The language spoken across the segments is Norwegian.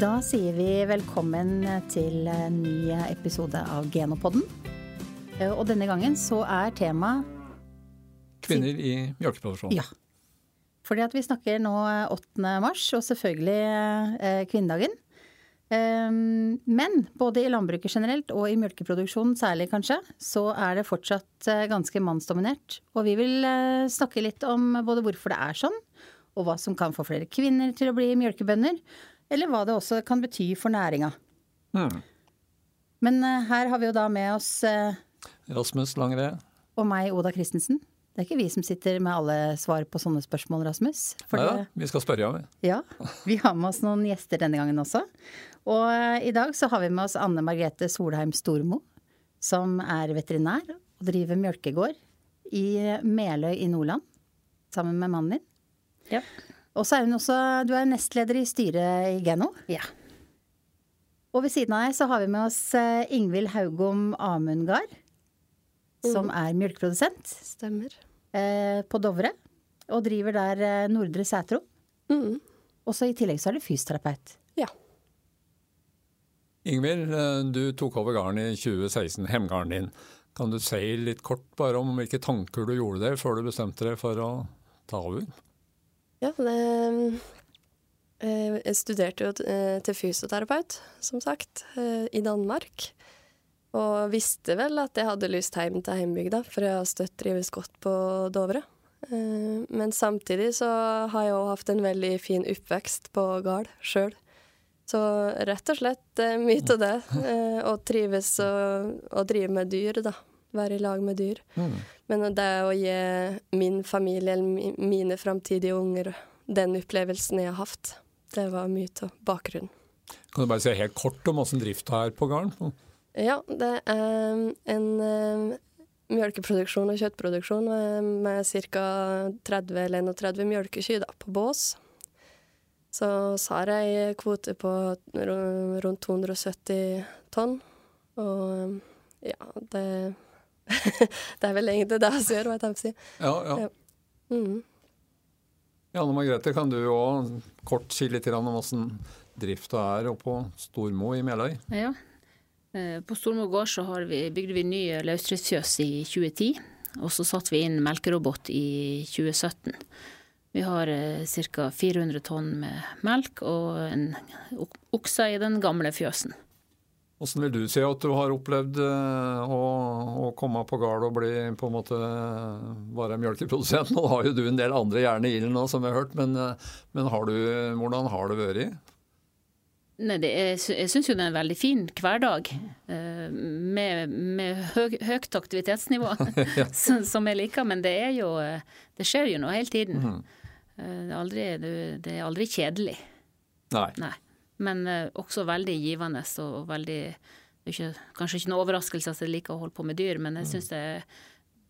Da sier vi velkommen til en ny episode av Genopodden. Eh, Og denne gangen så er tema Kvinner i mjølkeproduksjon. Ja. Fordi at vi snakker nå 8. mars, og selvfølgelig eh, kvinnedagen. Um, men både i landbruket generelt og i mjølkeproduksjonen særlig kanskje, så er det fortsatt eh, ganske mannsdominert. Og vi vil snakke litt om både hvorfor det er sånn, og hva som kan få flere kvinner til å bli mjølkebønder. Eller hva det også kan bety for næringa. Mm. Men eh, her har vi jo da med oss eh, Rasmus Langre. og meg, Oda Christensen. Det er ikke vi som sitter med alle svar på sånne spørsmål, Rasmus. For Ja, det- vi skal spørre, ja. vi. ja, vi har med oss noen gjester denne gangen også. Og eh, i dag så har vi med oss Anne Margrethe Solheim Stormo, som er veterinær og driver mjølkegård i Meløy i Nordland, sammen med mannen din. Ja. Og så er hun også, du er nestleder i styret i Geno. Ja. Og ved siden av deg så har vi med oss eh, Ingvild Haugom Amundgard, som er mjølkeprodusent Stemmer. eh, på Dovre. Og driver der eh, Nordre Sætro. Mm. Og så i tillegg så er du fysioterapeut. Ja. Ingvild, du tok over gården i 2016, hjemgården din. Kan du si litt kort bare om hvilke tanker du gjorde deg før du bestemte deg for å ta over? Ja, det eh, Jeg studerte jo eh, til fysioterapeut, som sagt, eh, i Danmark. Og visste vel at jeg hadde lyst hjem til heimbygda, for jeg har støtt trives godt på Dovre. Men samtidig så har jeg òg hatt en veldig fin oppvekst på gard sjøl. Så rett og slett mye av det. Og trives og drive med dyr, da. Være i lag med dyr. Mm. Men det å gi min familie eller mine framtidige unger den opplevelsen jeg har hatt, det var mye av bakgrunnen. Kan du bare si helt kort om åssen drifta er på gården? Ja, det er en eh, mjølkeproduksjon og kjøttproduksjon med, ca. 30 eller 31 mjølkekyr på bås. Så så har en kvote på rundt 270 tonn. Og ja, det Det er vel egentlig det vi gjør, hva jeg tenker å si. Ja, ja. Ja. Mm. Janne Margrethe, kan du òg kort si litt om åssen drifta er oppe på Stormo i Meløy? Ja. Eh, På Stormo gård så har vi, bygde vi ny løsdriftsfjøs i 2010, og så satte vi inn melkerobot i 2017. Vi har ca. 400 tonn med melk og en ok- okse i den gamle fjøsen. Åssen vil du si at du har opplevd eh, å, å komme på gård og bli på en måte bare melkeprodusent? Nå har jo du en del andre jern i ilden nå, som vi har hørt, men, eh, men har du, hvordan har det vært? Nei, det er, jeg syns jo det er en veldig fin hverdag, eh, med, med høy, høyt aktivitetsnivå, som som jeg liker. Men det er jo Det skjer jo noe hele tiden. Mm. Det er aldri, det- det er aldri kjedelig. Nei. Nei. Men eh, også veldig givende og veldig ikke, Kanskje ikke noe overraskelse at jeg liker å holde på med dyr, men jeg syns det,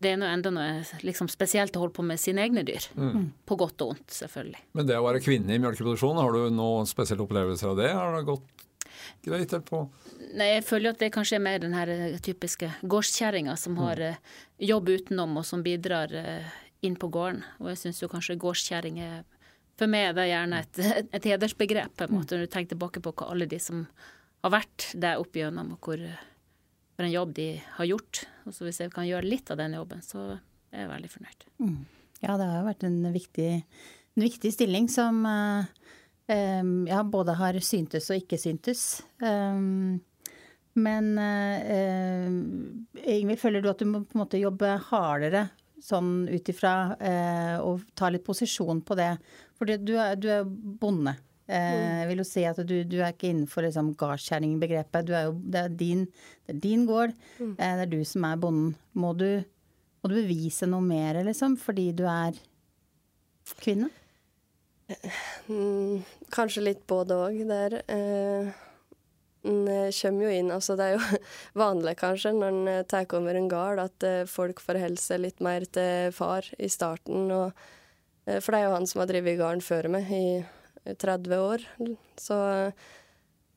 det er noe enda noe liksom spesielt å holde på med sine egne dyr. På godt og ondt, selvfølgelig. Men det å være kvinne i mjølkeproduksjon, har du noen spesielle opplevelser av det? Har det gått greit? eller på? Nei, jeg føler at det kanskje er mer den her eh, typiske gårdskjerringa som har eh, jobb utenom, og som bidrar eh, inn på gården. Og jeg syns jo kanskje gårdskjerring er For meg er det gjerne et, et hedersbegrep, på en måte, når du tenker tilbake på hva alle de som har vært der opp igjennom, og hvor for en jobb de har gjort. Og så hvis jeg kan gjøre litt av den jobben, så er jeg veldig fornøyd. Ja, det har vært en viktig, en viktig stilling som uh, um, ja, både har syntes og ikke syntes. Um, men Ingvild, føler du at du må på en måte jobbe hardere sånn ut ifra uh, og ta litt posisjon på det? Fordi du du er bonde. Eh, vil jo si at du, du er ikke innenfor liksom, gardskjæringbegrepet. Du det, er din, det er din gård. Eh, det er du som er bonden. Må du, må du bevise noe mer, liksom, fordi du er kvinne? Mm, kanskje litt både òg der. Eh, en kommer jo inn Altså, det er jo vanlig kanskje når en tar over en gard, at eh, folk forholder seg litt mer til far i starten. Og, for det er jo han som har drevet gården før meg i eh, 30 år. Så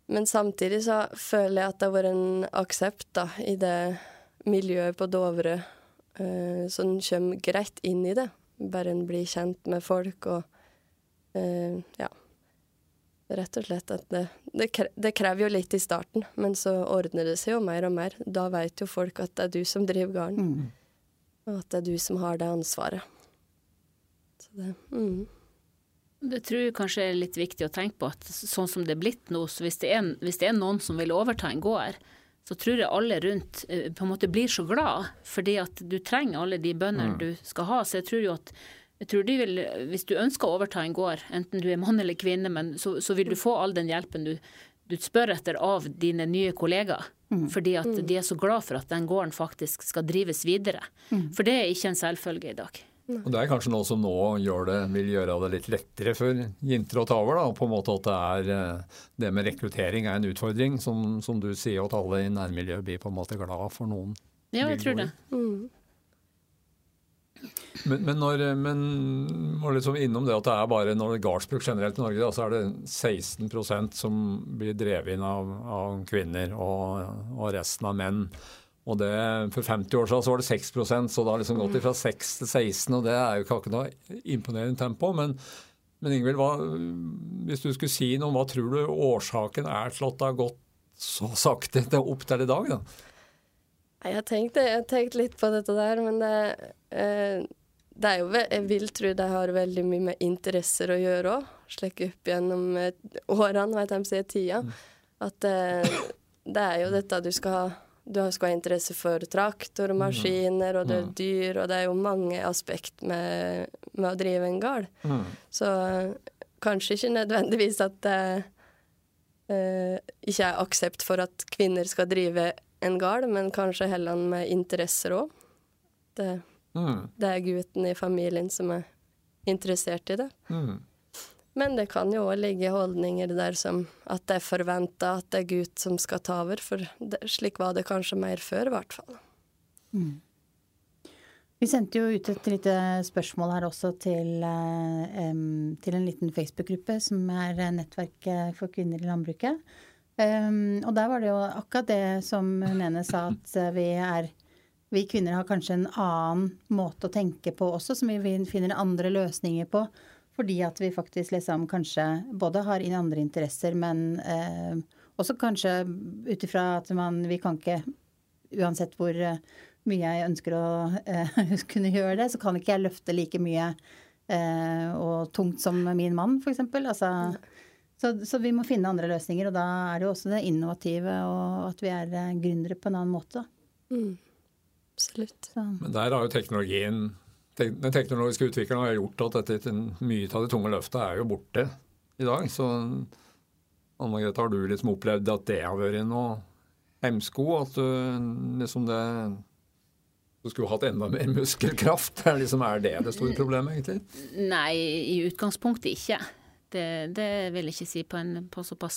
Men samtidig så føler jeg at det har vært en aksept da, i det miljøet på Dovre, uh, som kommer greit inn i det. Bare en blir kjent med folk og uh, ja. Rett og slett at det, det, det, krever jo litt i starten, men så ordner det seg jo mer og mer. Da vet jo folk at det er du som driver gården, mm. og at det er du som har det ansvaret. Så det, mm. Det tror jeg kanskje er litt viktig å tenke på at sånn som det er blitt nå, så hvis det er, hvis det er noen som vil overta en gård, så tror jeg alle rundt eh, på en måte blir så glad, fordi at du trenger alle de bøndene mm. du skal ha. Så jeg tror jo at jeg tror de vil, Hvis du ønsker å overta en gård, enten du er mann eller kvinne, men så, så vil du få all den hjelpen du, du spør etter av dine nye kollegaer. Mm. Fordi at mm. de er så glad for at den gården faktisk skal drives videre. Mm. For det er ikke en selvfølge i dag. Og Det er kanskje noe som nå det, vil gjøre det litt lettere for jenter å ta over. da, på en måte at Det er eh, det med rekruttering er en utfordring, som, som du sier, at alle i nærmiljøet blir på en måte glad for noen. Ja, jeg tror det. Mm. Men, men, når, men liksom innom det at det er bare når gardsbruk generelt i Norge, da, så er det 16% som blir drevet inn av, av kvinner, og, og resten av menn. Og det, For 50 år siden så var det 6% så det har liksom gått fra 6 til 16, og det er jo ikke noe imponerende tempo. Men, men Ingvild, hva, hvis du skulle si noe, hva tror du årsaken er til at det har gått så sakte opp til i dag? da? Jeg har tenkt, jeg har tenkt litt på dette der, men det, eh, det er jo, jeg vil tro det har veldig mye med interesser å gjøre òg. Slik opp gjennom eh, årene, hva jeg, sier tida. Mm. At eh, det er jo dette du skal ha du skal ha interesse for traktor og maskiner, og det er dyr, og det er jo mange aspekt med, med å drive en gård. Mm. Så kanskje ikke nødvendigvis at det eh, ikke er aksept for at kvinner skal drive en gård, men kanskje heller med interesser òg. Det, mm. det, er gutten i familien som er interessert i det. Mm. Men det kan jo òg ligge holdninger der som at det er forventa at det er gutt som skal ta over, for det, slik var det kanskje mer før, i hvert fall. Mm. Vi sendte jo ut et lite spørsmål her også til, um, til en liten Facebook-gruppe som er Nettverket for kvinner i landbruket. Og der var det jo akkurat det som Nene sa, at vi er vi kvinner har kanskje en annen måte å tenke på også, som vi finner andre løsninger på. Fordi at vi faktisk liksom kanskje både har inn andre interesser, men eh, også kanskje ut ifra at man Vi kan ikke, uansett hvor eh, mye jeg ønsker å eh, kunne gjøre det, så kan ikke jeg løfte like mye eh, og tungt som min mann, f.eks. Altså, så, så, vi må finne andre løsninger, og da er det jo også det innovative og at vi er eh, gründere på en annen måte. Mm. Absolutt. Så. Men der har jo teknologien den teknologiske utviklingen har gjort at dette, mye av det tunge løftet er jo borte i dag. Så Anne Margrethe, har du liksom opplevd at det har vært noe hemsko? At du liksom det du skulle hatt enda mer muskelkraft? Liksom, er det det store problemet, egentlig? Nei, i utgangspunktet ikke. Det, det, vil jeg ikke si. På, en, på såpass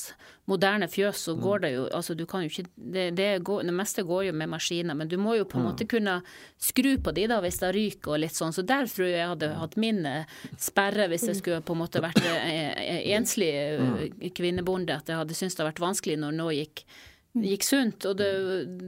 moderne fjøs så går mm. det jo altså du kan jo ikke, det, det, går, det, meste går jo med maskiner, men du må jo på en mm. måte kunne skru på de da hvis det ryker og litt sånn. Så der tror jeg jeg hadde hatt min eh, sperre hvis jeg skulle på en måte vært eh, eh, enslig kvinnebonde. At jeg hadde syntes det hadde vært vanskelig når nå gikk gikk sunt. Og det,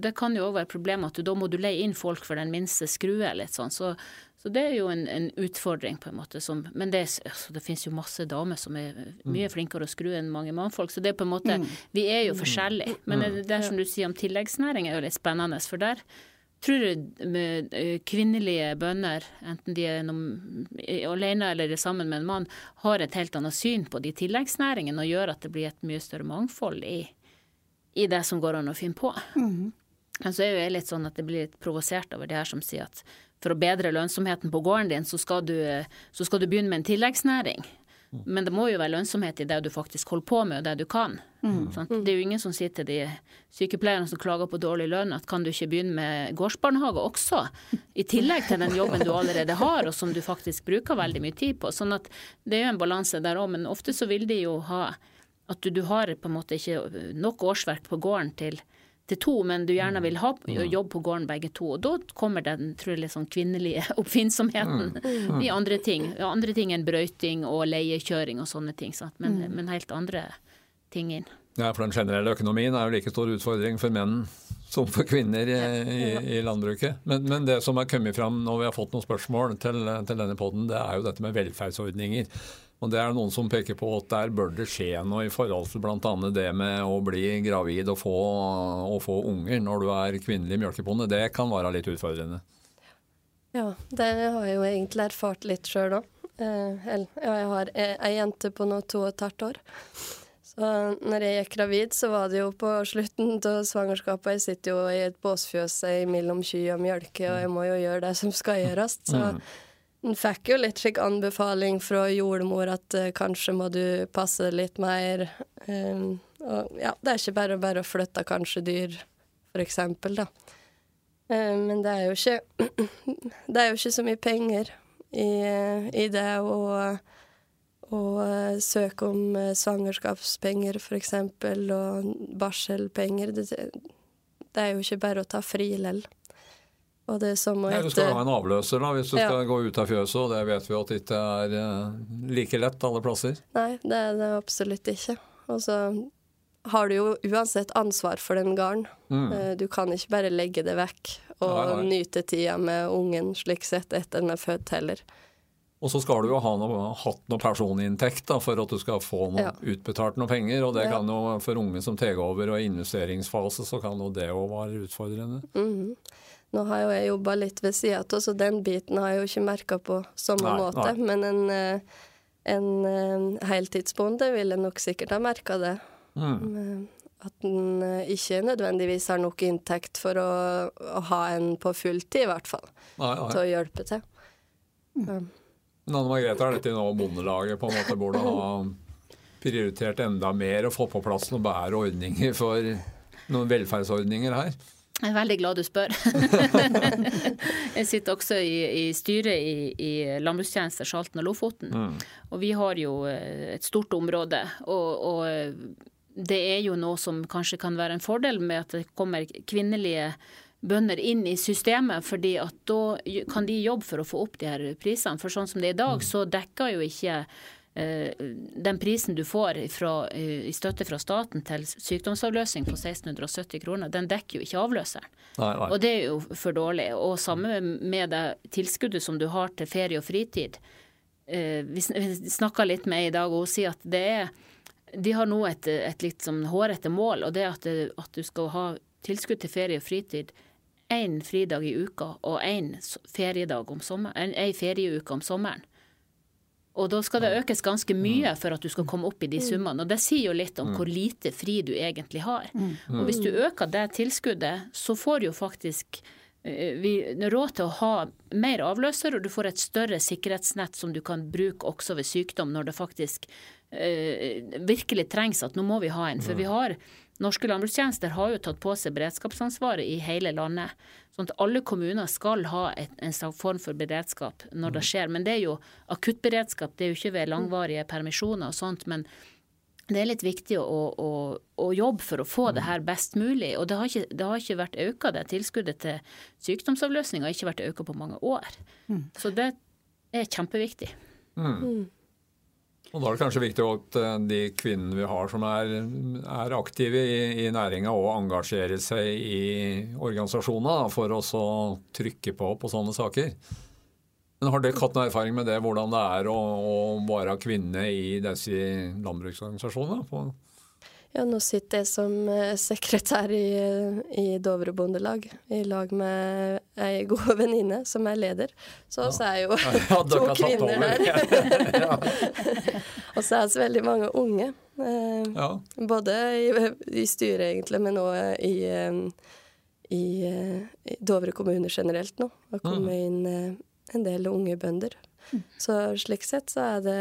det kan jo òg være problemet at du, da må du leie inn folk for den minste skrue. litt sånn. Så, så det er jo en, en, utfordring, på en måte. Som, men det, altså, det finnes jo masse damer som er mye mm. flinkere å skru enn mange mannfolk. Så det er på en måte mm. Vi er jo forskjellige. Men det, det som du sier om tilleggsnæring, er jo litt spennende. For der tror jeg med eh, kvinnelige bønder, enten de er noen, alene eller sammen med en mann, har et helt annet syn på de tilleggsnæringene og gjør at det blir et mye større mangfold i, i det som går an å finne på. Mm. Men så er jo jeg litt sånn at jeg blir litt provosert over det her som sier at for å bedre lønnsomheten på gården din, så skal du, så skal du begynne med en tilleggsnæring. Men det må jo være lønnsomhet i det du faktisk holder på med, og det du kan. Mm. Det er jo ingen som sier til de sykepleierne som klager på dårlig lønn, at kan du ikke begynne med gårdsbarnehage også, i tillegg til den jobben du allerede har, og som du faktisk bruker veldig mye tid på. Sånn at det er jo en balanse der òg, men ofte så vil de jo ha at du, du har på en måte ikke nok årsverk på gården til til to, men du gjerne vil ha jobb på gården begge to. Og da kommer den tror jeg, liksom kvinnelige oppfinnsomheten mm. mm. i andre ting. Andre ting enn brøyting og leiekjøring og sånne ting, men, mm. men, helt andre ting inn. Ja, for den generelle økonomien er jo like stor utfordring for menn som for kvinner i, i, landbruket. Men, men, det som er kommet fram når vi har fått noen spørsmål til, til denne poden, det er jo dette med velferdsordninger. Og Det er noen som peker på at der bør det skje noe i forhold til bl.a. det med å bli gravid og få, og få unger når du er kvinnelig mjølkebonde. Det kan være litt utfordrende. Ja, det har jeg jo egentlig erfart litt sjøl òg. Eh, jeg har ei jente på nå to og et halvt år. Så når jeg gikk gravid, så var det jo på slutten av svangerskapet. Jeg sitter jo i et båsfjøs mellom ky og mjølke, og jeg må jo gjøre det som skal gjøres. Så mm. En fikk jo litt slik anbefaling fra jordmor at uh, kanskje må du passe litt mer. Um, og ja, det er ikke bare bare å flytte kanskje dyr, for eksempel, da. Um, men det er jo ikke Det er jo ikke så mye penger i, i det å, å søke om uh, svangerskapspenger, eksempel, og barselpenger. Det, det er jo ikke bare å ta fri lell. Og det er som å Nei, Du skal ha en avløser da, hvis du ja. skal gå ut av fjøset, og det vet vi at det ikke er uh, like lett alle plasser. Nei, det er det absolutt ikke. Og så har du jo uansett ansvar for den gården. Mm. Du kan ikke bare legge det vekk og nei, nei. nyte tida med ungen slik sett etter den er født heller. Og så skal du jo ha noe, hatt noe personinntekt da, for at du skal få noe, ja. utbetalt noe penger. Og det ja. kan jo for unge som tar over og investeringsfase, så kan jo det òg være utfordrende. Mm -hmm. Nå har jo jeg jobba litt ved sida av, så den biten har jeg jo ikke merka på samme nei, måte. Nei. Men en, eh, en, en eh, heltidsbonde ville nok sikkert ha merka det. Mm. At en eh, ikke nødvendigvis har nok inntekt for å, å ha en på fulltid, i hvert fall. Nei, til å hjelpe til. Mm. Men Anne Margrethe, er dette nå Bondelaget på en måte burde ha prioritert enda mer og fått på plass noen bedre ordninger for noen velferdsordninger her? Jeg er veldig glad du spør. jeg sitter også i, i styret i, i landbrukstjenester Salten og Lofoten. Mm. Og vi har jo eh, et stort område. Og, og, det er jo noe som kanskje kan være en fordel med at det kommer kvinnelige bønder inn i systemet, fordi at da kan de jobbe for å få opp de her prisene. For sånn som det er i dag, mm. så dekker jo ikke Eh, den prisen du får fra, eh, i støtte fra staten til sykdomsavløsning på 1670 kroner, den dekker jo ikke avløseren. Nei, nei. Og det er jo for dårlig. Og samme med det tilskuddet som du har til ferie og fritid. Eh, vi snakka litt med i dag, og hun sier at det er De har nå et, et litt sånn hårete mål, og det er at, at du skal ha tilskudd til ferie og fritid én fridag i uka og én feriedag om sommeren, ei ferieuke om sommeren. Og da skal det økes ganske mye for at du skal komme opp i de mm. summene. Og det sier jo litt om mm. hvor lite fri du egentlig har. Mm. Og hvis du øker det tilskuddet, så får du jo faktisk eh, vi råd til å ha mer avløser, og du får et større sikkerhetsnett som du kan bruke også ved sykdom, når det faktisk uh, virkelig trengs at nå må vi ha en. For vi har Norske landbrukstjenester har jo tatt på seg beredskapsansvaret i hele landet. Sånn at alle kommuner skal ha et, en form for beredskap når det mm. skjer. Men det er jo akuttberedskap, det er jo ikke ved langvarige permisjoner og sånt. men det er litt viktig å, å, å, jobbe for å få det mm. her best mulig. Og det har ikke, det har ikke vært økt, det tilskuddet til sykdomsavløsning har ikke vært økt på mange år. Mm. Så det er kjempeviktig. Mm. Og Da er det kanskje viktig at eh, de kvinnene vi har som er, er aktive i, i næringa, og engasjerer seg i organisasjoner for å trykke på på sånne saker. Men Har dere hatt noen erfaring med det, hvordan det er å, å være kvinne i disse landbruksorganisasjonene? Ja, nå sitter jeg som eh, sekretær i, i Dovre Bondelag i lag med ei god venninne som er leder. Så oss er jo ja, to kvinner der. og så er vi veldig mange unge. Eh, ja. Både i, i, styret, egentlig, men òg i, eh, i, i, Dovre kommune generelt nå. Det har kommet mm. inn eh, en del unge bønder. Mm. Så slik sett så er det,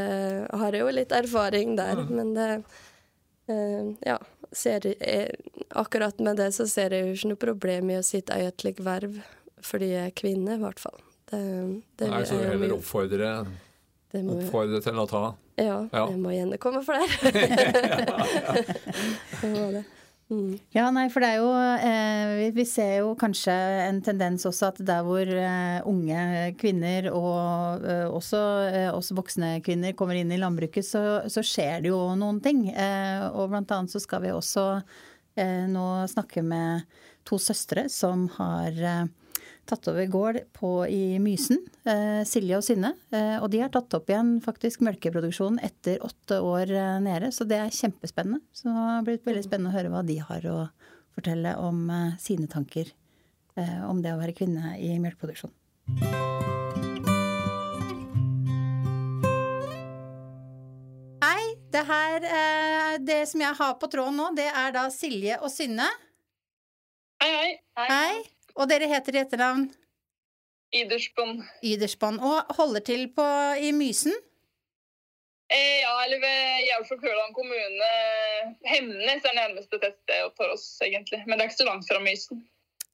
har jeg jo litt erfaring der, mm. men det ja, ser, jeg, akkurat med det så ser jeg jo ikke noe problem i å sitte i et slikt verv fordi jeg er kvinne, i hvert fall. Det, det Nei, så du heller oppfordre, oppfordre til å ta Ja, ja. det må gjerne komme flere. det må det. Mm. Ja, nei, for det er jo eh, vi, ser jo kanskje en tendens også at der hvor eh, unge kvinner og eh, også, eh, også, voksne kvinner kommer inn i landbruket, så, så skjer det jo noen ting. Eh, og blant annet så skal vi også eh, nå snakke med to søstre som har tatt over gård på, i Mysen. Silje og Synne. Og de har tatt opp igjen faktisk melkeproduksjonen etter åtte år nede, så det er kjempespennende. Så det har blitt veldig spennende å høre hva de har å fortelle om sine tanker om det å være kvinne i melkeproduksjon. Det her, eh, det som jeg har på tråden nå, det er da Silje og Synne. Hei, hei. Hei. hei. Og dere heter i etternavn? Ydersbond. Ydersbond. Og holder til på, i Mysen? Eh, ja, eller ved Køland kommune. Hemnes er nærmeste tettsted for oss, egentlig. Men det er ikke så langt fra Mysen.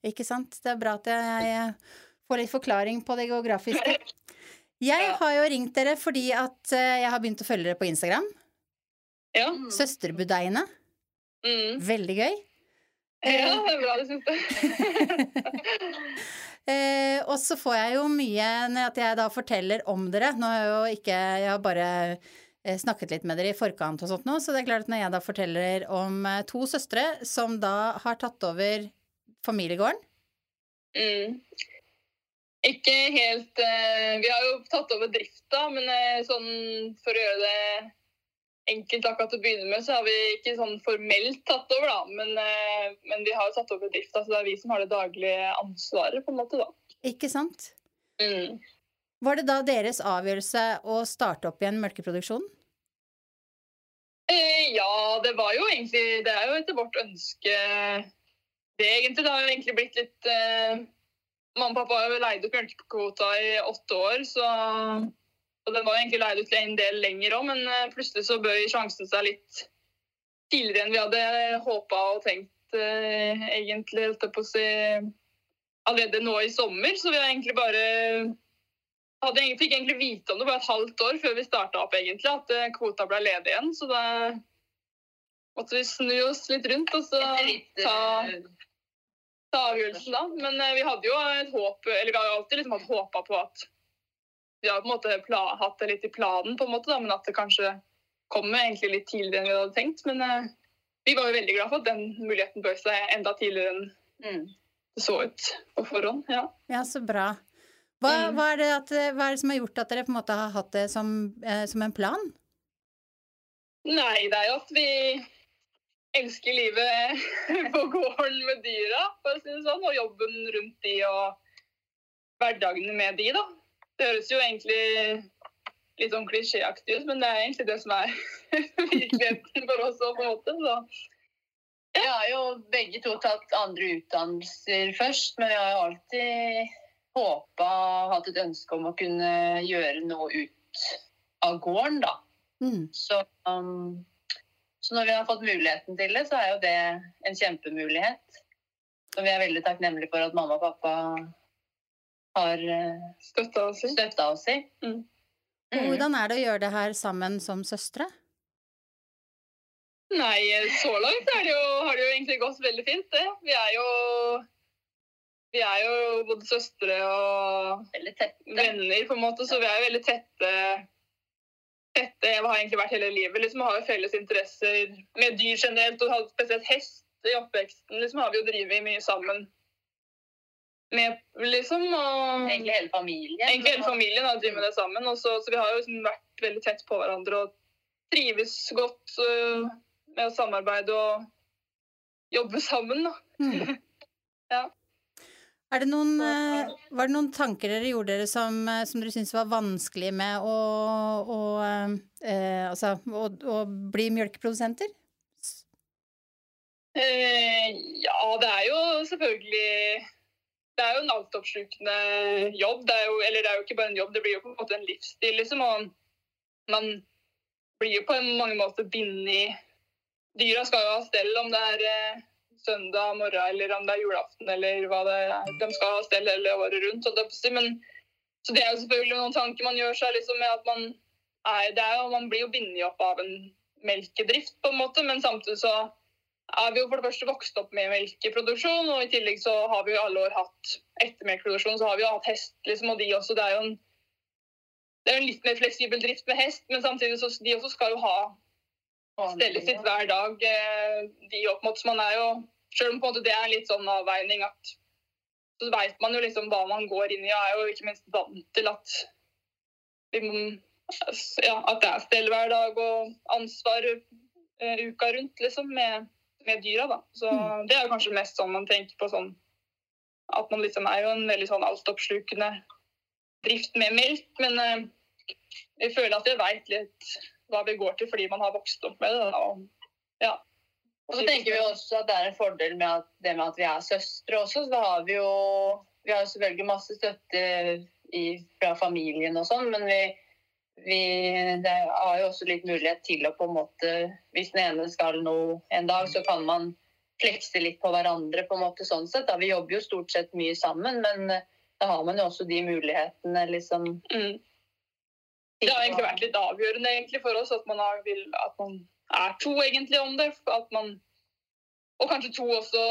Ikke sant. Det er bra at jeg får litt forklaring på det geografiske. Jeg har jo ringt dere fordi at eh, jeg har begynt å følge dere på Instagram. Ja. Mm. Søsterbudeiene. Mm. Veldig gøy. Ja, det er bra, det syns jeg. eh, og så får jeg jo mye når jeg da forteller om dere. Nå har jeg jo ikke Jeg har bare eh, snakket litt med dere i forkant og sånt nå, så det er klart at når jeg da forteller om eh, to søstre som da har tatt over familiegården mm. Ikke helt eh, Vi har jo tatt over drifta, men eh, sånn for å gjøre det enkelt akkurat til å begynne med, så har vi ikke sånn formelt tatt over, da. Men, eh, men vi har jo tatt over drifta, så det er vi som har det daglige ansvaret, på en måte, da. Ikke sant? Mm. Var det da deres avgjørelse å starte opp igjen melkeproduksjonen? Eh, ja, det var jo egentlig Det er jo etter vårt ønske det, egentlig. Det har jo egentlig blitt litt eh, Mamma og pappa har jo leid opp melkekvota i åtte år, så og den var egentlig leid ut til en del lenger òg, men eh, plutselig så bøy sjansen seg litt tidligere enn vi hadde håpa og tenkt, eh, egentlig, holdt jeg på å si, allerede nå i sommer. Så vi har egentlig bare hadde egentlig, fikk egentlig vite om det bare et halvt år før vi starta opp, egentlig, at uh, kvota ble ledig igjen. Så da måtte vi snu oss litt rundt og så ta, ta avgjørelsen da. Men vi hadde jo et håp, eller vi har jo alltid liksom hatt håpa på at vi har på en måte hatt det litt i planen, på en måte, da, men at det kanskje kommer egentlig litt tidligere enn vi hadde tenkt. Men uh, vi var jo veldig glad for at den muligheten bød seg enda tidligere enn mm. det så ut på forhånd. Ja, ja så bra. Hva, mm. hva, er at, hva, er det som har gjort at dere på en måte har hatt det som, eh, som en plan? Nei, det er jo at vi elsker livet på gården med dyra, for å si det sånn, og jobben rundt de og hverdagene med de, da. Det høres jo egentlig litt sånn klisjéaktig ut, men det er egentlig det som er virkeligheten for oss òg, på en måte. Så. Vi har jo begge to tatt andre utdannelser først, men vi har jo alltid håpa og hatt et ønske om å kunne gjøre noe ut av gården, da. Mm. Så, um, så, når vi har fått muligheten til det, så er jo det en kjempemulighet. Så vi er veldig takknemlige for at mamma og pappa har eh, støtta oss i. Støtta oss i. Mm. Mm. Hvordan er det å gjøre det her sammen som søstre? Nei, så langt det jo, har det jo egentlig gått veldig fint, det. Vi er jo vi er jo både søstre og venner, på en måte, så vi er jo veldig tette. tette Eva har egentlig vært hele livet. liksom Har jo felles interesser med dyr generelt, og spesielt hest i oppveksten. liksom Har vi jo drevet mye sammen med, liksom. Og egentlig hele familien. Egentlig hele familien har drevet med det sammen. Så, så, vi har jo liksom vært veldig tett på hverandre og trives godt uh, med å samarbeide og jobbe sammen, da. Mm. ja. Er det noen, uh, var det noen tanker dere gjorde dere som, uh, som dere syntes var vanskelig med å, å, altså, å, å bli mjølkeprodusenter? ja, det er jo selvfølgelig det er jo en altoppslukende jobb. Det jo, eller det er jo ikke bare en jobb, det blir jo på en måte en livsstil, liksom. Og man blir jo på mange måter bindet Dyra skal jo ha stell om det er eh, søndag morgen eller om det er julaften eller hva det er. De skal ha stell hele året rundt. Men, så det er jo selvfølgelig noen tanker man gjør seg liksom, med at man er, det er jo, Man blir jo bindet opp av en melkedrift, på en måte, men samtidig så er vi jo for det første vokst opp med melkeproduksjon, og i tillegg så har vi jo alle år hatt etter melkeproduksjon så har vi jo hatt hest, liksom, og de også. Det er jo en, det er en litt mer fleksibel drift med hest, men samtidig så de også skal jo ha stellet sitt hver dag. Eh, de opp mot, så man er jo Selv om på en måte det er litt sånn avveining at så veit man jo liksom hva man går inn i, og er jo ikke minst vant til at vi må, ja, at det er stell hver dag og ansvar uh, uka rundt, liksom, med, med dyra, da. Så mm. det er kanskje mest sånn man tenker på sånn At man liksom er jo en veldig sånn altoppslukende drift med melk, men uh, jeg føler at jeg veit litt hva vi går til fordi man har vokst opp med det. Da, og, ja. Og så tenker vi også at det er en fordel med at, det med at vi er søstre også. Så da har vi jo Vi har jo selvfølgelig masse støtte i, fra familien og sånn, men vi, vi det har jo også litt mulighet til å på en måte Hvis den ene skal noe en dag, så kan man flekse litt på hverandre på en måte sånn sett. Da. Vi jobber jo stort sett mye sammen, men da har man jo også de mulighetene liksom mm. Det har egentlig vært litt avgjørende egentlig for oss at man, har, vil, at man er to egentlig om det. At man, og kanskje to også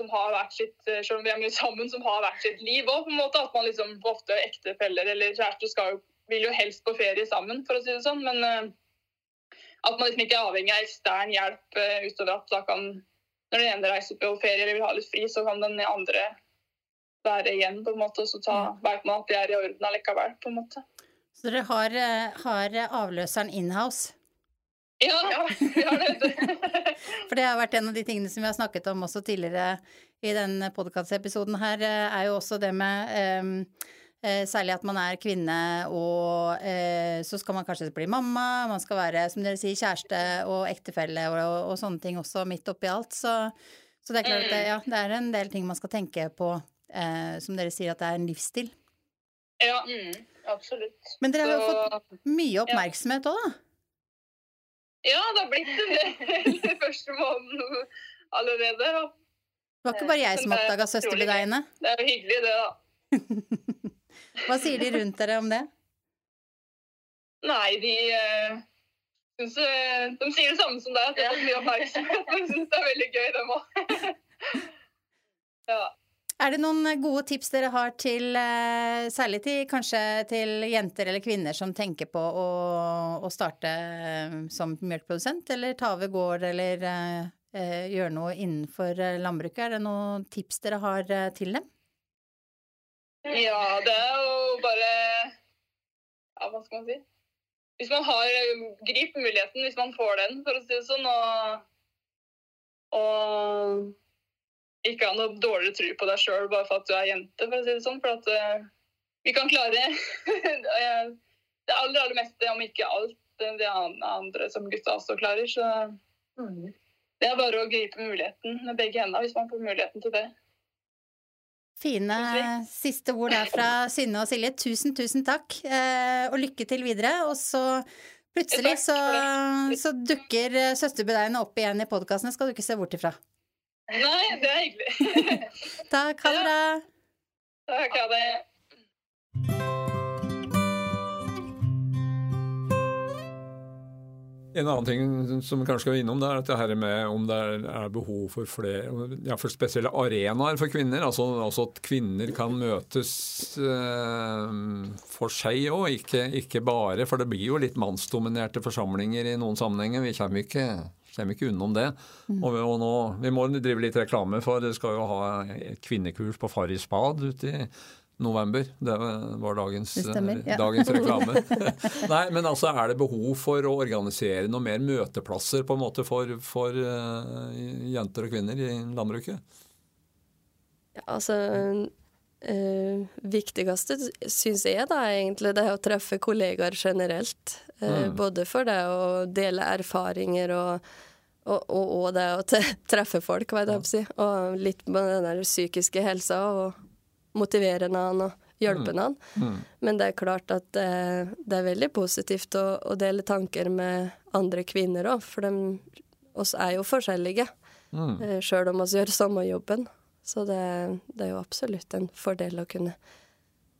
som har vært sitt selv om vi er mye sammen, som har vært sitt liv òg. At man liksom ofte ektefeller eller kjærester skal jo, vil jo helst på ferie sammen, for å si det sånn. Men uh, at man liksom ikke er avhengig av ekstern hjelp uh, utover at da kan når den ene reiser på ferie eller vil ha litt fri, så kan den andre være igjen, på en måte, og så ta, vet man at de er i orden allikevel, på en måte. Så dere har, eh, har avløseren inhouse? Ja, ja, vi har det. For det har vært en av de tingene som vi har snakket om også tidligere i den podkastepisoden her, eh, er jo også det med um, Særlig at man er kvinne, og eh, så skal man kanskje bli mamma, man skal være, som dere sier, kjæreste og ektefelle og, og, og sånne ting også midt oppi alt. Så, så, det er klart at det, ja, det er en del ting man skal tenke på, eh, som dere sier at det er en livsstil. Ja, mm, absolutt. Men dere har jo fått mye oppmerksomhet òg, da? Ja, det har blitt det første måneden allerede. Da. Det var ikke bare jeg som oppdaga søsterbudeiene. Det er jo hyggelig, det, da. Hva sier de rundt dere om det? Nei, de uh, synes, uh, De sier det samme som deg, at de har fått mye oppmerksomhet. De syns det er veldig gøy, dem òg. ja. Er det noen gode tips dere har til, eh, særlig til kanskje til jenter eller kvinner som tenker på å, å starte som melkeprodusent, eller ta over gård, eller eh, gjøre noe innenfor landbruket? Er det noen tips dere har til dem? Ja, det er jo bare Ja, hva skal man si? Hvis man har Grip muligheten hvis man får den, for å si det sånn, og, og ikke ha noe dårligere tro på deg sjøl bare for at du er jente, for å si det sånn. For at uh, vi kan klare det aller, aller meste, om ikke alt det andre som gutta også klarer. Så mm. det er bare å gripe muligheten med begge hendene hvis man får muligheten til det. Fine siste ord der fra Synne og Silje. Tusen, tusen takk, eh, og lykke til videre. Og så plutselig så, så dukker søsterbedeiene opp igjen i podkastene, skal du ikke se bort ifra. Nei, det er hyggelig. Takk. Ha det bra. Takk. Ha det. En annen ting som vi kanskje skal innom, det er dette her med om det er, behov for flere, ja, for spesielle arenaer for kvinner. Altså, altså at kvinner kan møtes eh, for seg òg, ikke, ikke, bare For det blir jo litt mannsdominerte forsamlinger i noen sammenhenger. Vi kommer ikke Kommer ikke unnom det. Mm. Og, og nå, Vi må drive litt reklame for det skal jo ha et kvinnekurs på Farris bad ute i november. Det var dagens, det stemmer, ja. dagens reklame. Nei, men altså er det behov for å organisere noe mer møteplasser på en måte for, for uh, jenter og kvinner i landbruket? Ja, altså uh, viktigste syns jeg da egentlig det er å treffe kollegaer generelt. Uh, mm. Både for det å dele erfaringer og og, og, og, det å treffe folk, hva jeg si. Og litt med den der psykiske helsa, og motivere han og hjelpende noen. Mm. Mm. Men det er klart at det, det er veldig positivt å, å, dele tanker med andre kvinner òg, for de, oss er jo forskjellige. Mm. Eh, Sjøl om vi gjør samme jobben. Så det, det, er jo absolutt en fordel å kunne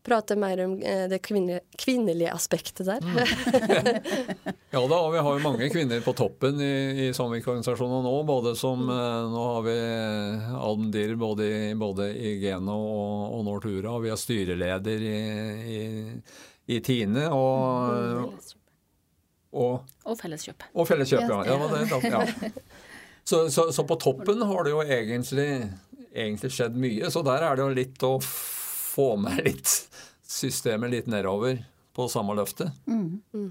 prate mer om eh, det kvinnelige aspektet der. Mm. ja da, og vi har jo mange kvinner på toppen i, i samvirkeorganisasjonene nå. både som, mm. eh, Nå har vi Almdir både, både i Geno og, og Nortura, og vi har styreleder i, i, i Tine. og... Og, og Felleskjøpet. Og Felleskjøp, ja. ja, det, ja. Så, så, så, på toppen har det jo egentlig, egentlig, skjedd mye. Så der er det jo litt å få med litt systemet litt nedover på samme løftet. Mm. Mm.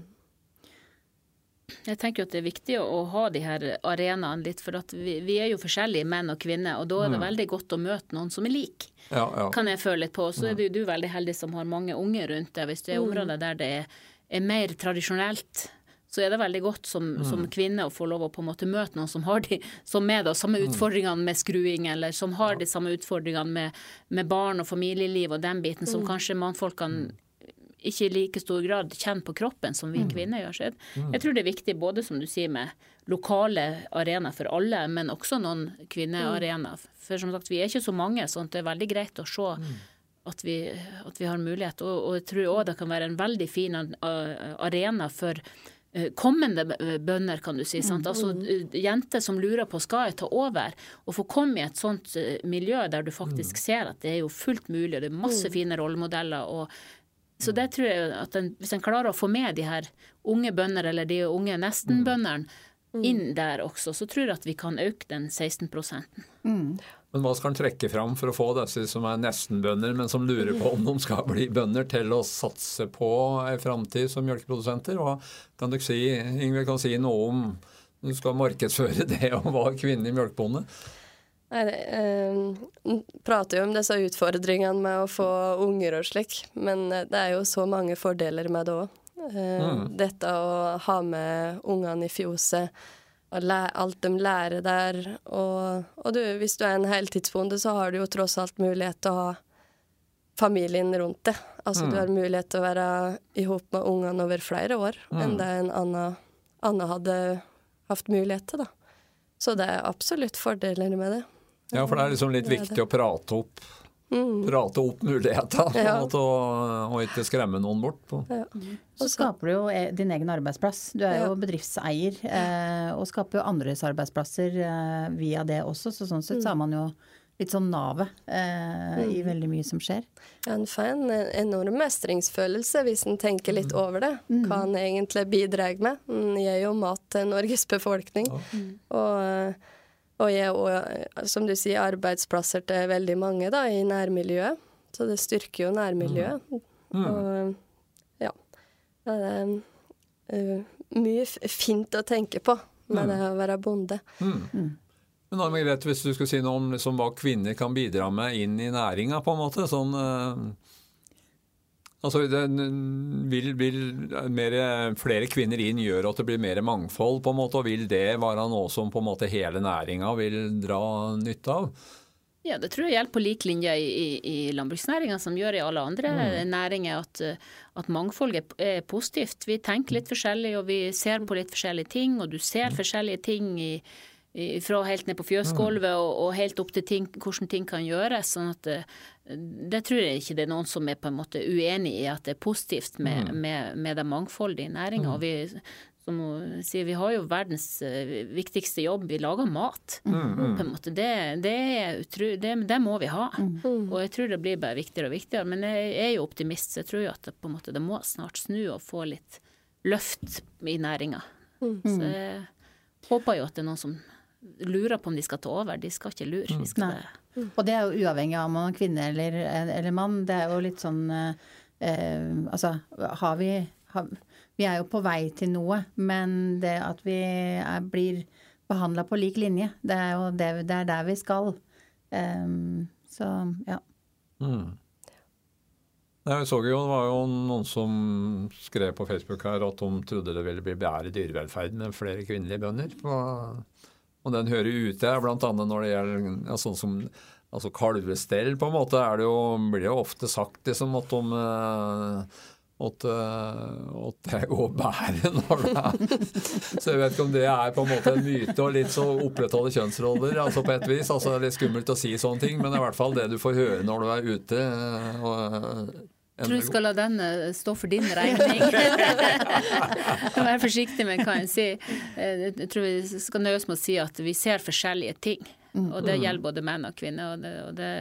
Jeg tenker at det er viktig å ha de her arenaene litt, for vi, vi, er jo forskjellige menn og kvinner, og da er det mm. veldig godt å møte noen som er lik. Ja, ja. Kan jeg føle litt på. Så er du, du veldig heldig som har mange unge rundt deg. Hvis det er mm. områder der det er, er mer tradisjonelt, så er det veldig godt som, mm. som, kvinne å få lov å på en måte møte noen som har de som med da, samme mm. utfordringene med skruing, eller som har de samme utfordringene med, med barn og familieliv og den biten, som mm. kanskje mannfolkene ikke i like stor grad kjenner på kroppen som vi mm. kvinner gjør. Så jeg tror det er viktig både, som du sier, med lokale arenaer for alle, men også noen kvinnearenaer. For som sagt, vi er ikke så mange, så det er veldig greit å se at vi, at vi har mulighet. Og, og jeg tror òg det kan være en veldig fin arena for eh, kommende bønder, kan du si. Sant? Altså Jenter som lurer på skal jeg ta over, og få komme i et sånt eh, miljø der du faktisk ser at det er jo fullt mulig, og det er masse fine rollemodeller. og så det tror jeg at den, Hvis en klarer å få med de her unge bønder, eller de unge nestenbøndene, mm. inn der også, så tror jeg at vi kan øke den 16 mm. Men hva skal han trekke fram for å få disse som er nesten-bønder, men som lurer på om de skal bli bønder, til å satse på en framtid som melkeprodusenter? Hva kan du si, Ingvild kan si noe om du skal markedsføre det å være kvinnelig melkebonde? Nei, eh, prater jo om disse utfordringene med å få unger og slik, men eh, det er jo så mange fordeler med det òg. Eh, mm. Dette å ha med ungene i fjoset, alt de lærer der. Og, og du, hvis du er en heltidsbonde, så har du jo tross alt mulighet til å ha familien rundt deg. Altså mm. du har mulighet til å være i hop med ungene over flere år mm. enn det en annen hadde hatt mulighet til, da. Så det er absolutt fordeler med det. Ja, for det er liksom litt viktig å prate opp, mm. prate opp muligheter, ja. og, og, ikke skremme noen bort. Ja. Så skaper du jo e, din egen arbeidsplass. Du er jo bedriftseier, eh, og skaper jo andres arbeidsplasser eh, via det også, så sånn sett så har man jo litt sånn navet eh, mm. i veldig mye som skjer. Ja, En får en enorm mestringsfølelse hvis en tenker litt mm. over det. Mm. Hva en egentlig bidrar med. En gir jo mat til Norges befolkning. Ja. Og og gir òg, som du sier, arbeidsplasser til veldig mange da, i nærmiljøet. Så det styrker jo nærmiljøet. Mm. Og ja. Det er uh, mye fint å tenke på med mm. det å være bonde. Mm. mm. Men Margrethe, hvis du skulle si noe om liksom, hva kvinner kan bidra med inn i næringa, på en måte? sånn... Uh Altså, det vil, vil mer, flere kvinner inn gjøre at det blir mer mangfold, på en måte, og vil det være noe som på en måte hele næringa vil dra nytte av? Ja, det tror jeg gjelder på lik linje i, i, i landbruksnæringa som gjør i alle andre mm. næringer, at, at mangfold er, er, positivt. Vi tenker litt forskjellig, og vi ser på litt forskjellige ting, og du ser mm. forskjellige ting i, fra helt ned på fjøsgulvet og, og, helt opp til ting, hvordan ting kan gjøres. sånn at det, eh, det tror jeg ikke det er noen som er på en måte uenig i at det er positivt med, mm. med, med det mangfoldige i næringa. Mm. vi som sier, vi har jo verdens eh, viktigste jobb, vi lager mat. Mm, mm. på en måte. Det, det, utru, det, det må vi ha. Mm. Og jeg tror det blir bare viktigere og viktigere. Men jeg er jo optimist, så jeg tror jo at det, på en måte, det må snart snu og få litt løft i næringa. Mm. Så jeg håper jo at det er noen som lurer på om de skal ta over. De skal ikke lure. Mm. Skal mm. Og det er jo uavhengig av om man er kvinne eller, eller mann. Det er jo litt sånn eh, Altså, har vi har, Vi er jo på vei til noe, men det at vi er, blir behandla på lik linje, det er jo det, det er der vi skal. Um, så ja. Mm. Jeg så jo, Det var jo noen som skrev på Facebook her at de trodde det ville bli bedre dyrevelferd med flere kvinnelige bønder. Og den hører ute, bl.a. når det gjelder ja, sånn som altså kalvestell, på en måte, det jo, blir jo ofte sagt liksom at om eh, at, at det går bedre når det er Så jeg vet ikke om det er på en måte en myte og litt så opprettholde kjønnsroller, altså på et vis. altså det er Litt skummelt å si sånne ting, men det er i hvert fall det du får høre når du er ute. og jeg tror du skal la den eh, stå for din regning. Vær forsiktig med hva en sier. Eh, jeg tror vi skal nøye oss med å si at vi ser forskjellige ting. Mm. Og det mm. gjelder både menn og kvinner. Og det, og det,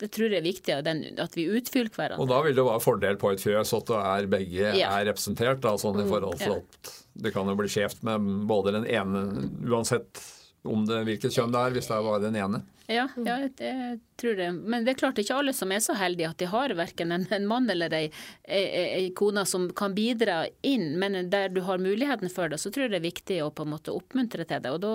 det tror jeg er viktig at vi utfyller hverandre. Og da vil det være fordel på et fjøs at er begge ja. er representert. Da, sånn i mm. forhold til at det kan jo bli skjevt med både den ene Uansett om det, hvilket kjønn det er, hvis det er bare den ene. Ja, ja, det tror jeg. Men det er klart ikke alle som er så heldige at de har verken en, en mann eller ei, ei, kone som kan bidra inn, men der du har muligheten for det, så tror jeg det er viktig å på en måte oppmuntre til det. Og da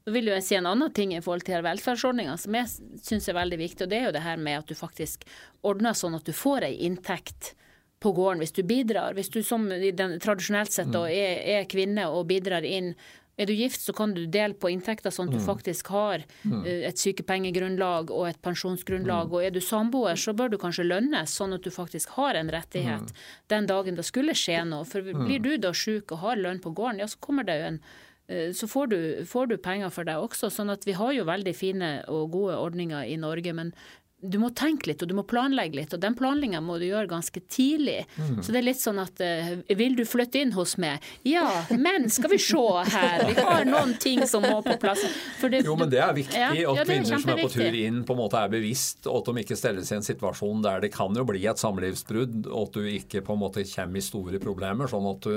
da vil jeg si en annen ting i forhold til velferdsordninga som jeg syns er veldig viktig, og det er jo det her med at du faktisk ordner sånn at du får ei inntekt på gården hvis du bidrar. Hvis du som den, tradisjonelt sett da, er, er, kvinne og bidrar inn er du gift, så kan du dele på inntekter sånn at du mm. faktisk har uh, et sykepengegrunnlag og et pensjonsgrunnlag. Mm. Og er du samboer, så bør du kanskje lønnes, sånn at du faktisk har en rettighet mm. den dagen det skulle skje noe. For blir du da sjuk og har lønn på gården, ja, så kommer det jo en Eh, så får du, får du, penger for det også. sånn at vi har jo veldig fine og gode ordninger i Norge. men du må tenke litt og du må planlegge litt, og den planlegginga må du gjøre ganske tidlig. Mm. Så det er litt sånn at uh, vil du flytte inn hos meg? Ja, men skal vi se her, vi har noen ting som må på plass. Det, jo, men det er viktig ja, at ja, er kvinner som er på tur inn på en måte er bevisst, og at de ikke stelles i en situasjon der det kan jo bli et samlivsbrudd, og at du ikke på en måte kommer i store problemer. sånn at du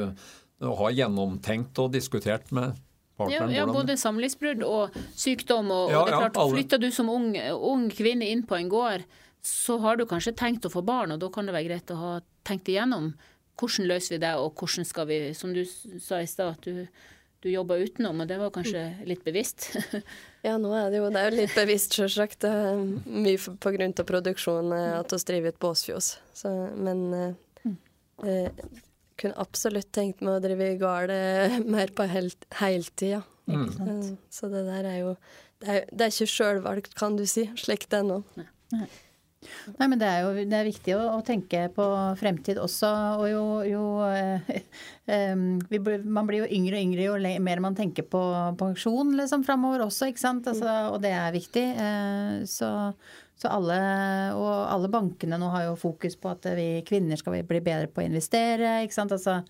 har ha gjennomtenkt og diskutert med partneren. Ja, ja både samlivsbrudd og sykdom. Og, ja, og det er klart, ja, Flytter du som ung, ung, kvinne inn på en gård, så har du kanskje tenkt å få barn, og da kan det være greit å ha tenkt igjennom hvordan løser vi det, og hvordan skal vi, som du sa i stad, at du, du jobber utenom, og det var kanskje litt bevisst? ja, nå er det jo, det er jo litt bevisst, sjølsagt. Mye på grunn av produksjonen at vi driver et båsfjos. Så, men eh, mm. eh, kunne absolutt tenkt meg å drive gård mer på heltid, ja. Mm. Eh, så det der er jo Det er, det er ikke sjølvalgt, kan du si, slik det er nå. Nei. Nei, men det er jo det er viktig å, å tenke på fremtid også. Og jo, jo eh, eh, Man blir jo yngre og yngre jo mer man tenker på pensjon liksom, framover også, ikke sant. Altså, og det er viktig. Eh, så så alle, og alle bankene nå har jo fokus på at vi kvinner skal bli bedre på å investere. ikke sant? Altså,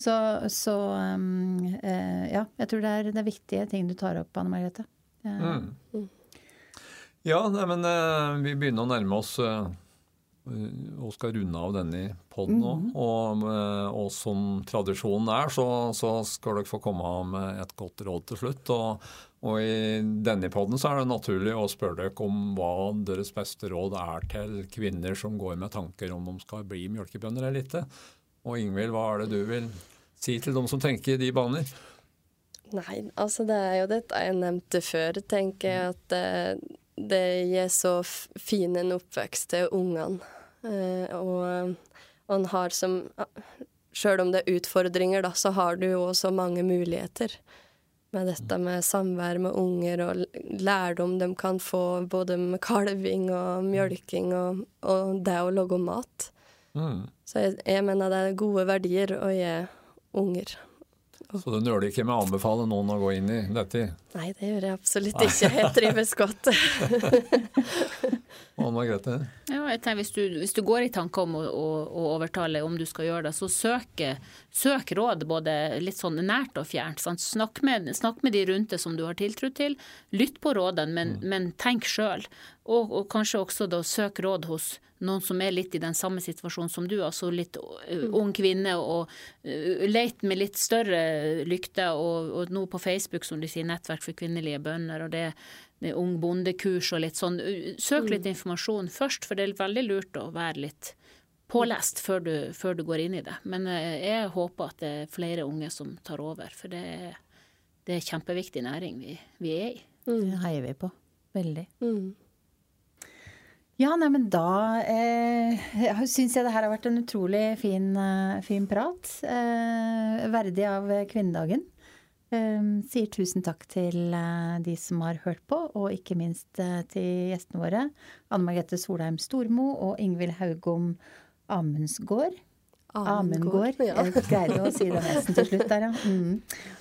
så, så um, eh, ja, jeg tror det er, det er, viktige ting du tar opp, Anne Margrethe. Ja, mm. ja men eh, vi begynner å nærme oss eh, og skal runde av denne poden nå. Mm. Og, og, som tradisjonen er, så, så, skal dere få komme med et godt råd til slutt. Og, og i denne poden så er det naturlig å spørre dere om hva deres beste råd er til kvinner som går med tanker om de skal bli mjølkebønder eller ikke. Og Ingvild, hva er det du vil si til dem som tenker i de baner? Nei, altså det er jo dette jeg nevnte før, tenker jeg at det, det gir så fin en oppvekst til ungene. Eh, og, og han har som Sjøl om det er utfordringer, da, så har du jo også mange muligheter med dette med samvær med unger og lærdom de kan få både med kalving og mjølking og, og det å lage mat. Mm. Så jeg, jeg, mener det er gode verdier å gi unger. Så du nøler ikke med å anbefale noen å gå inn i dette? Nei, det gjør jeg absolutt ikke. Jeg trives godt. Margrethe? Ja, jeg tenker hvis du, hvis du går i tanke om å, å, å, overtale om du skal gjøre det, så søk, søk råd både litt sånn nært og fjernt. Snakk med, snakk med, de rundt deg som du har tiltro til. Lytt på rådene, men, mm. men tenk sjøl. Og, og, kanskje også da søk råd hos noen som er litt i den samme situasjonen som du, altså litt uh, ung kvinne, og leit med litt større lykte, og, og nå på Facebook, som de sier, Nettverk for kvinnelige bønder, og det, det Ung bondekurs og litt sånn. Søk litt mm. informasjon først, for det er veldig lurt å være litt pålest før du, før du går inn i det. Men uh, jeg håper at det er flere unge som tar over, for det er, det er kjempeviktig næring vi, vi er i. Mm. Det heier vi på. Veldig. Mm. Ja, nei, men da eh, syns jeg det her har vært en utrolig fin, uh, fin prat. Eh, verdig av kvinnedagen. Eh, sier tusen takk til uh, de som har hørt på, og ikke minst uh, til gjestene våre. Anne Margrethe Solheim Stormo og Ingvild Haugom Amundsgård. Amundgård. Ja. Jeg greide å si det nesten til slutt der, ja. Mm.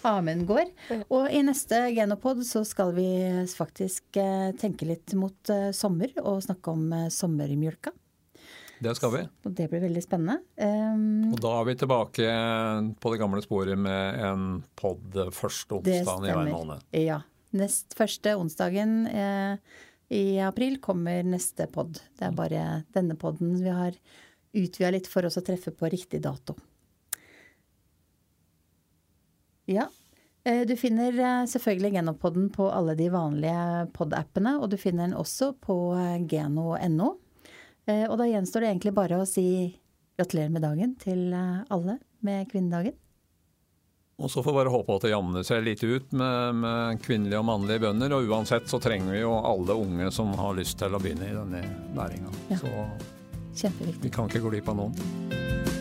Amundgård. Og i neste Genopod så skal vi faktisk eh, tenke litt mot sommer og snakke om sommermjølka. Det skal vi. Og det blir veldig spennende. Um, og da er vi tilbake på det gamle sporet med en pod første onsdag i hver måned. Ja. Nest første onsdagen eh, i april kommer neste pod. Det er bare denne poden vi har utvida litt for oss å treffe på riktig dato. Ja. Eh, du finner eh, selvfølgelig Genopodden på alle de vanlige pod-appene, og du finner den også på eh, geno.no. Og da gjenstår det egentlig bare å si gratulerer med dagen til alle med kvinnedagen. Og så får vi bare håpe at det jamner seg litt ut med, med, kvinnelige og mannlige bønder. Og uansett så trenger vi jo alle unge som har lyst til å begynne i denne næringa. Ja. Så Kjempeviktig. vi kan ikke gå glipp av noen.